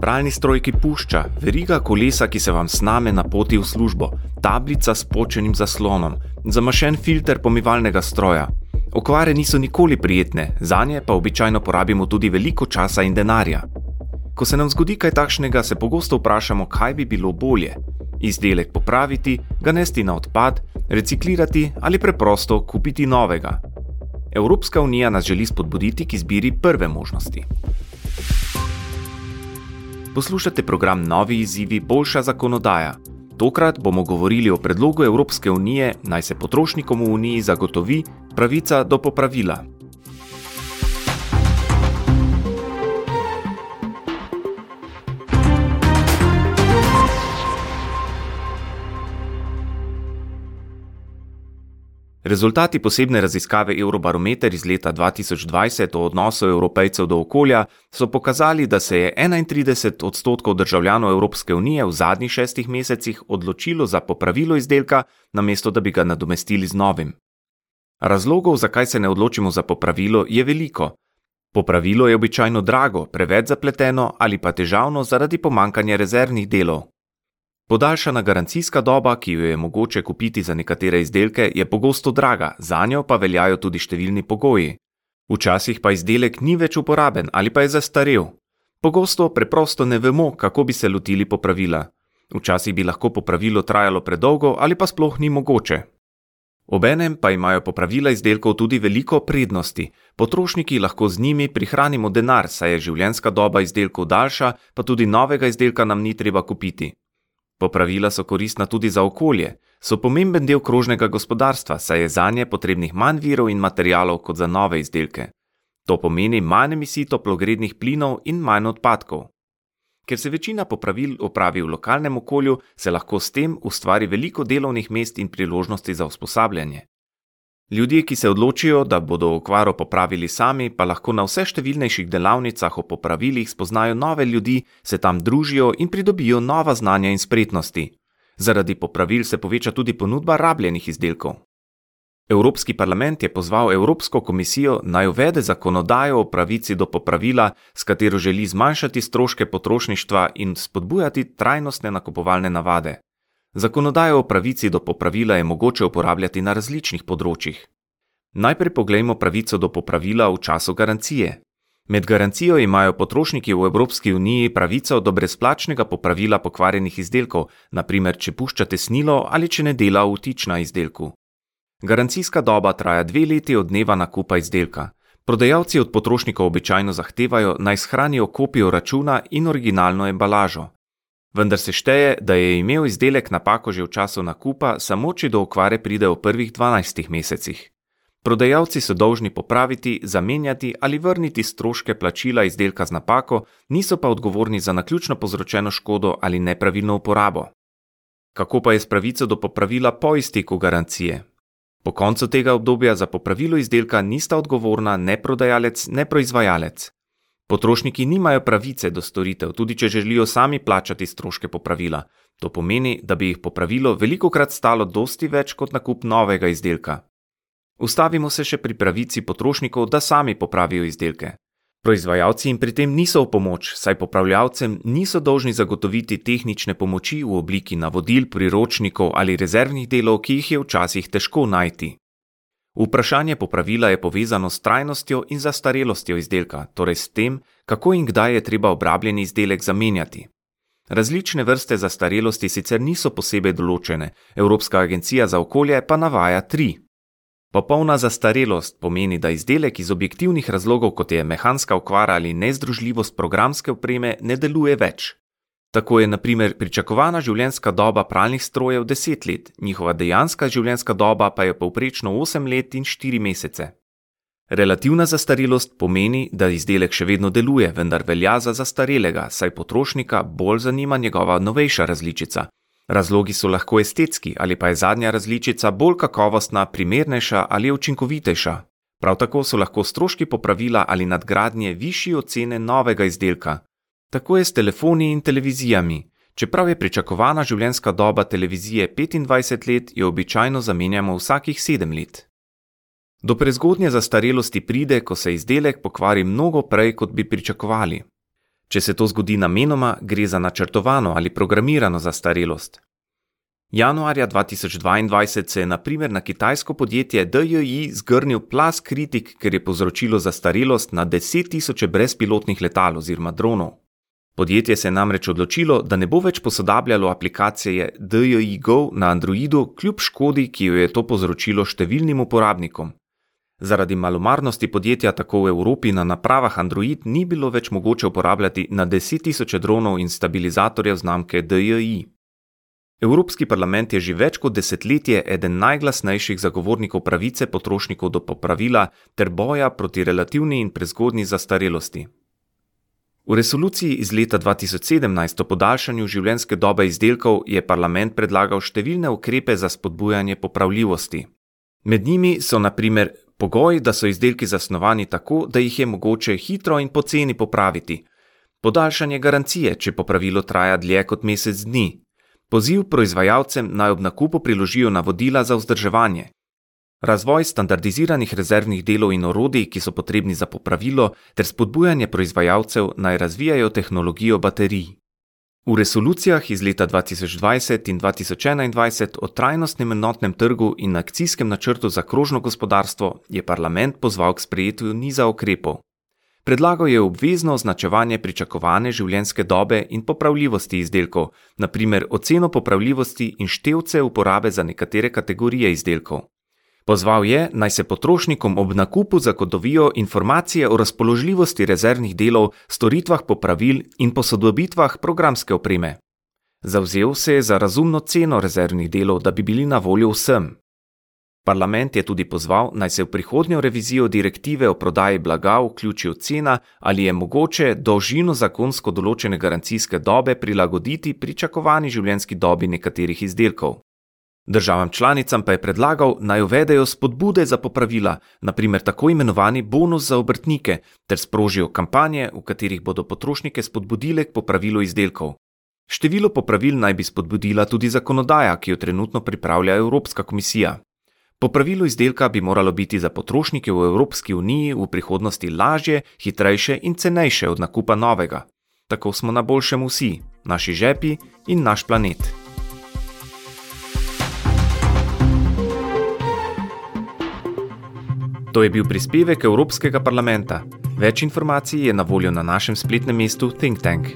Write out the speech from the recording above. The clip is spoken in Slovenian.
Pralni stroj, ki pušča, veriga kolesa, ki se vam sname na poti v službo, tablica s počenim zaslonom, zamašen filter pomivalnega stroja. Okvare niso nikoli prijetne, za nje pa običajno porabimo tudi veliko časa in denarja. Ko se nam zgodi kaj takšnega, se pogosto vprašamo, kaj bi bilo bolje: izdelek popraviti, ga nesti na odpad, reciklirati ali preprosto kupiti novega. Evropska unija nas želi spodbuditi k izbiri prve možnosti. Poslušate program Novi izzivi, boljša zakonodaja. Tokrat bomo govorili o predlogu Evropske unije, naj se potrošnikom v uniji zagotovi pravica do popravila. Rezultati posebne raziskave Eurobarometer iz leta 2020 o odnosu evropejcev do okolja so pokazali, da se je 31 odstotkov državljanov Evropske unije v zadnjih šestih mesecih odločilo za popravilo izdelka, namesto da bi ga nadomestili z novim. Razlogov, zakaj se ne odločimo za popravilo, je veliko. Popravilo je običajno drago, preveč zapleteno ali pa težavno zaradi pomankanja rezervnih delov. Podaljšana garancijska doba, ki jo je mogoče kupiti za nekatere izdelke, je pogosto draga, za njo pa veljajo tudi številni pogoji. Včasih pa izdelek ni več uporaben ali pa je zastarel. Pogosto preprosto ne vemo, kako bi se lotili popravila. Včasih bi lahko popravilo trajalo predolgo ali pa sploh ni mogoče. Obenem pa imajo popravila izdelkov tudi veliko prednosti. Potrošniki lahko z njimi prihranimo denar, saj je življenjska doba izdelkov daljša, pa tudi novega izdelka nam ni treba kupiti. Popravila so koristna tudi za okolje, so pomemben del krožnega gospodarstva, saj je za nje potrebnih manj virov in materijalov kot za nove izdelke. To pomeni manj emisij toplogrednih plinov in manj odpadkov. Ker se večina popravil opravi v lokalnem okolju, se lahko s tem ustvari veliko delovnih mest in priložnosti za usposabljanje. Ljudje, ki se odločijo, da bodo okvaro popravili sami, pa lahko na vse številnejših delavnicah o popravilih spoznajo nove ljudi, se tam družijo in pridobijo nova znanja in spretnosti. Zaradi popravil se poveča tudi ponudba rabljenih izdelkov. Evropski parlament je pozval Evropsko komisijo naj uvede zakonodajo o pravici do popravila, s katero želi zmanjšati stroške potrošništva in spodbujati trajnostne nakupovalne navade. Zakonodajo o pravici do popravila je mogoče uporabljati na različnih področjih. Najprej poglejmo pravico do popravila v času garancije. Med garancijo imajo potrošniki v Evropski uniji pravico do brezplačnega popravila pokvarjenih izdelkov, naprimer, če puščate snilo ali če ne dela vtič na izdelku. Garancijska doba traja dve leti od dneva nakupa izdelka. Prodajalci od potrošnikov običajno zahtevajo naj shranijo kopijo računa in originalno embalažo vendar se šteje, da je imel izdelek napako že v času nakupa, samo če do okvare pride v prvih 12 mesecih. Prodajalci so dolžni popraviti, zamenjati ali vrniti stroške plačila izdelka z napako, niso pa odgovorni za naključno povzročeno škodo ali nepravilno uporabo. Kako pa je s pravico do popravila po izteku garancije? Po koncu tega obdobja za popravilo izdelka nista odgovorna ne prodajalec, ne proizvajalec. Potrošniki nimajo pravice do storitev, tudi če želijo sami plačati stroške popravila. To pomeni, da bi jih popravilo veliko krat stalo dosti več kot nakup novega izdelka. Ustavimo se še pri pravici potrošnikov, da sami popravijo izdelke. Proizvajalci jim pri tem niso v pomoč, saj popravljavcem niso dolžni zagotoviti tehnične pomoči v obliki navodil, priročnikov ali rezervnih delov, ki jih je včasih težko najti. Vprašanje popravila je povezano s trajnostjo in zastarelostjo izdelka, torej s tem, kako in kdaj je treba obrabljeni izdelek zamenjati. Različne vrste zastarelosti sicer niso posebej določene, Evropska agencija za okolje pa navaja tri. Popolna zastarelost pomeni, da izdelek iz objektivnih razlogov, kot je mehanska okvara ali nezdružljivost programske opreme, ne deluje več. Tako je naprimer pričakovana življenjska doba pralnih strojev 10 let, njihova dejanska življenjska doba pa je povprečno 8 let in 4 mesece. Relativna zastarelost pomeni, da izdelek še vedno deluje, vendar velja za zastarelega, saj potrošnika bolj zanima njegova novejša različica. Razlogi so lahko estetski ali pa je zadnja različica bolj kakovostna, primernejša ali učinkovitejša. Prav tako so lahko stroški popravila ali nadgradnje višji od cene novega izdelka, Tako je s telefoni in televizijami. Čeprav je pričakovana življenjska doba televizije 25 let, jo običajno zamenjamo vsakih 7 let. Do prezgodnje zastarelosti pride, ko se izdelek pokvari mnogo prej, kot bi pričakovali. Če se to zgodi namenoma, gre za načrtovano ali programirano zastarelost. Januarja 2022 se je na primer na kitajsko podjetje DJI zgrnil plas kritik, ker je povzročilo zastarelost na 10 tisoče brezpilotnih letal oziroma dronov. Podjetje se je namreč odločilo, da ne bo več posodabljalo aplikacije DJI Go na Androidu, kljub škodi, ki jo je to povzročilo številnim uporabnikom. Zaradi malomarnosti podjetja tako v Evropi na napravah Android ni bilo več mogoče uporabljati na 10 tisoče dronov in stabilizatorjev znamke DJI. Evropski parlament je že več kot desetletje eden najglasnejših zagovornikov pravice potrošnikov do popravila ter boja proti relativni in prezgodni zastarelosti. V resoluciji iz leta 2017 o podaljšanju življenjske dobe izdelkov je parlament predlagal številne ukrepe za spodbujanje popravljivosti. Med njimi so na primer pogoj, da so izdelki zasnovani tako, da jih je mogoče hitro in poceni popraviti, podaljšanje garancije, če popravilo traja dlje kot mesec dni, Poziv proizvajalcem naj ob nakupu priložijo navodila za vzdrževanje. Razvoj standardiziranih rezervnih delov in orodij, ki so potrebni za popravilo, ter spodbujanje proizvajalcev naj razvijajo tehnologijo baterij. V resolucijah iz leta 2020 in 2021 o trajnostnem enotnem trgu in akcijskem načrtu za krožno gospodarstvo je parlament pozval k sprejetju niza ukrepov. Predlagal je obvezno označevanje pričakovane življenjske dobe in popravljivosti izdelkov, naprimer oceno popravljivosti in števce uporabe za nekatere kategorije izdelkov. Pozval je, naj se potrošnikom ob nakupu zagotovijo informacije o razpoložljivosti rezervnih delov, storitvah popravil in posodobitvah programske opreme. Zavzel se je za razumno ceno rezervnih delov, da bi bili na voljo vsem. Parlament je tudi pozval, naj se v prihodnjo revizijo direktive o prodaji blaga vključi ocena, ali je mogoče dolžino zakonsko določene garancijske dobe prilagoditi pričakovani življenjski dobi nekaterih izdelkov. Državam članicam pa je predlagal, naj uvedejo spodbude za popravila, naprimer tako imenovani bonus za obrtnike, ter sprožijo kampanje, v katerih bodo potrošnike spodbudile k popravilu izdelkov. Število popravil naj bi spodbudila tudi zakonodaja, ki jo trenutno pripravlja Evropska komisija. Popravilo izdelka bi moralo biti za potrošnike v Evropski uniji v prihodnosti lažje, hitrejše in cenejše od nakupa novega. Tako smo na boljšem vsi, naši žepi in naš planet. To je bil prispevek Evropskega parlamenta. Več informacij je na voljo na našem spletnem mestu Think Tank.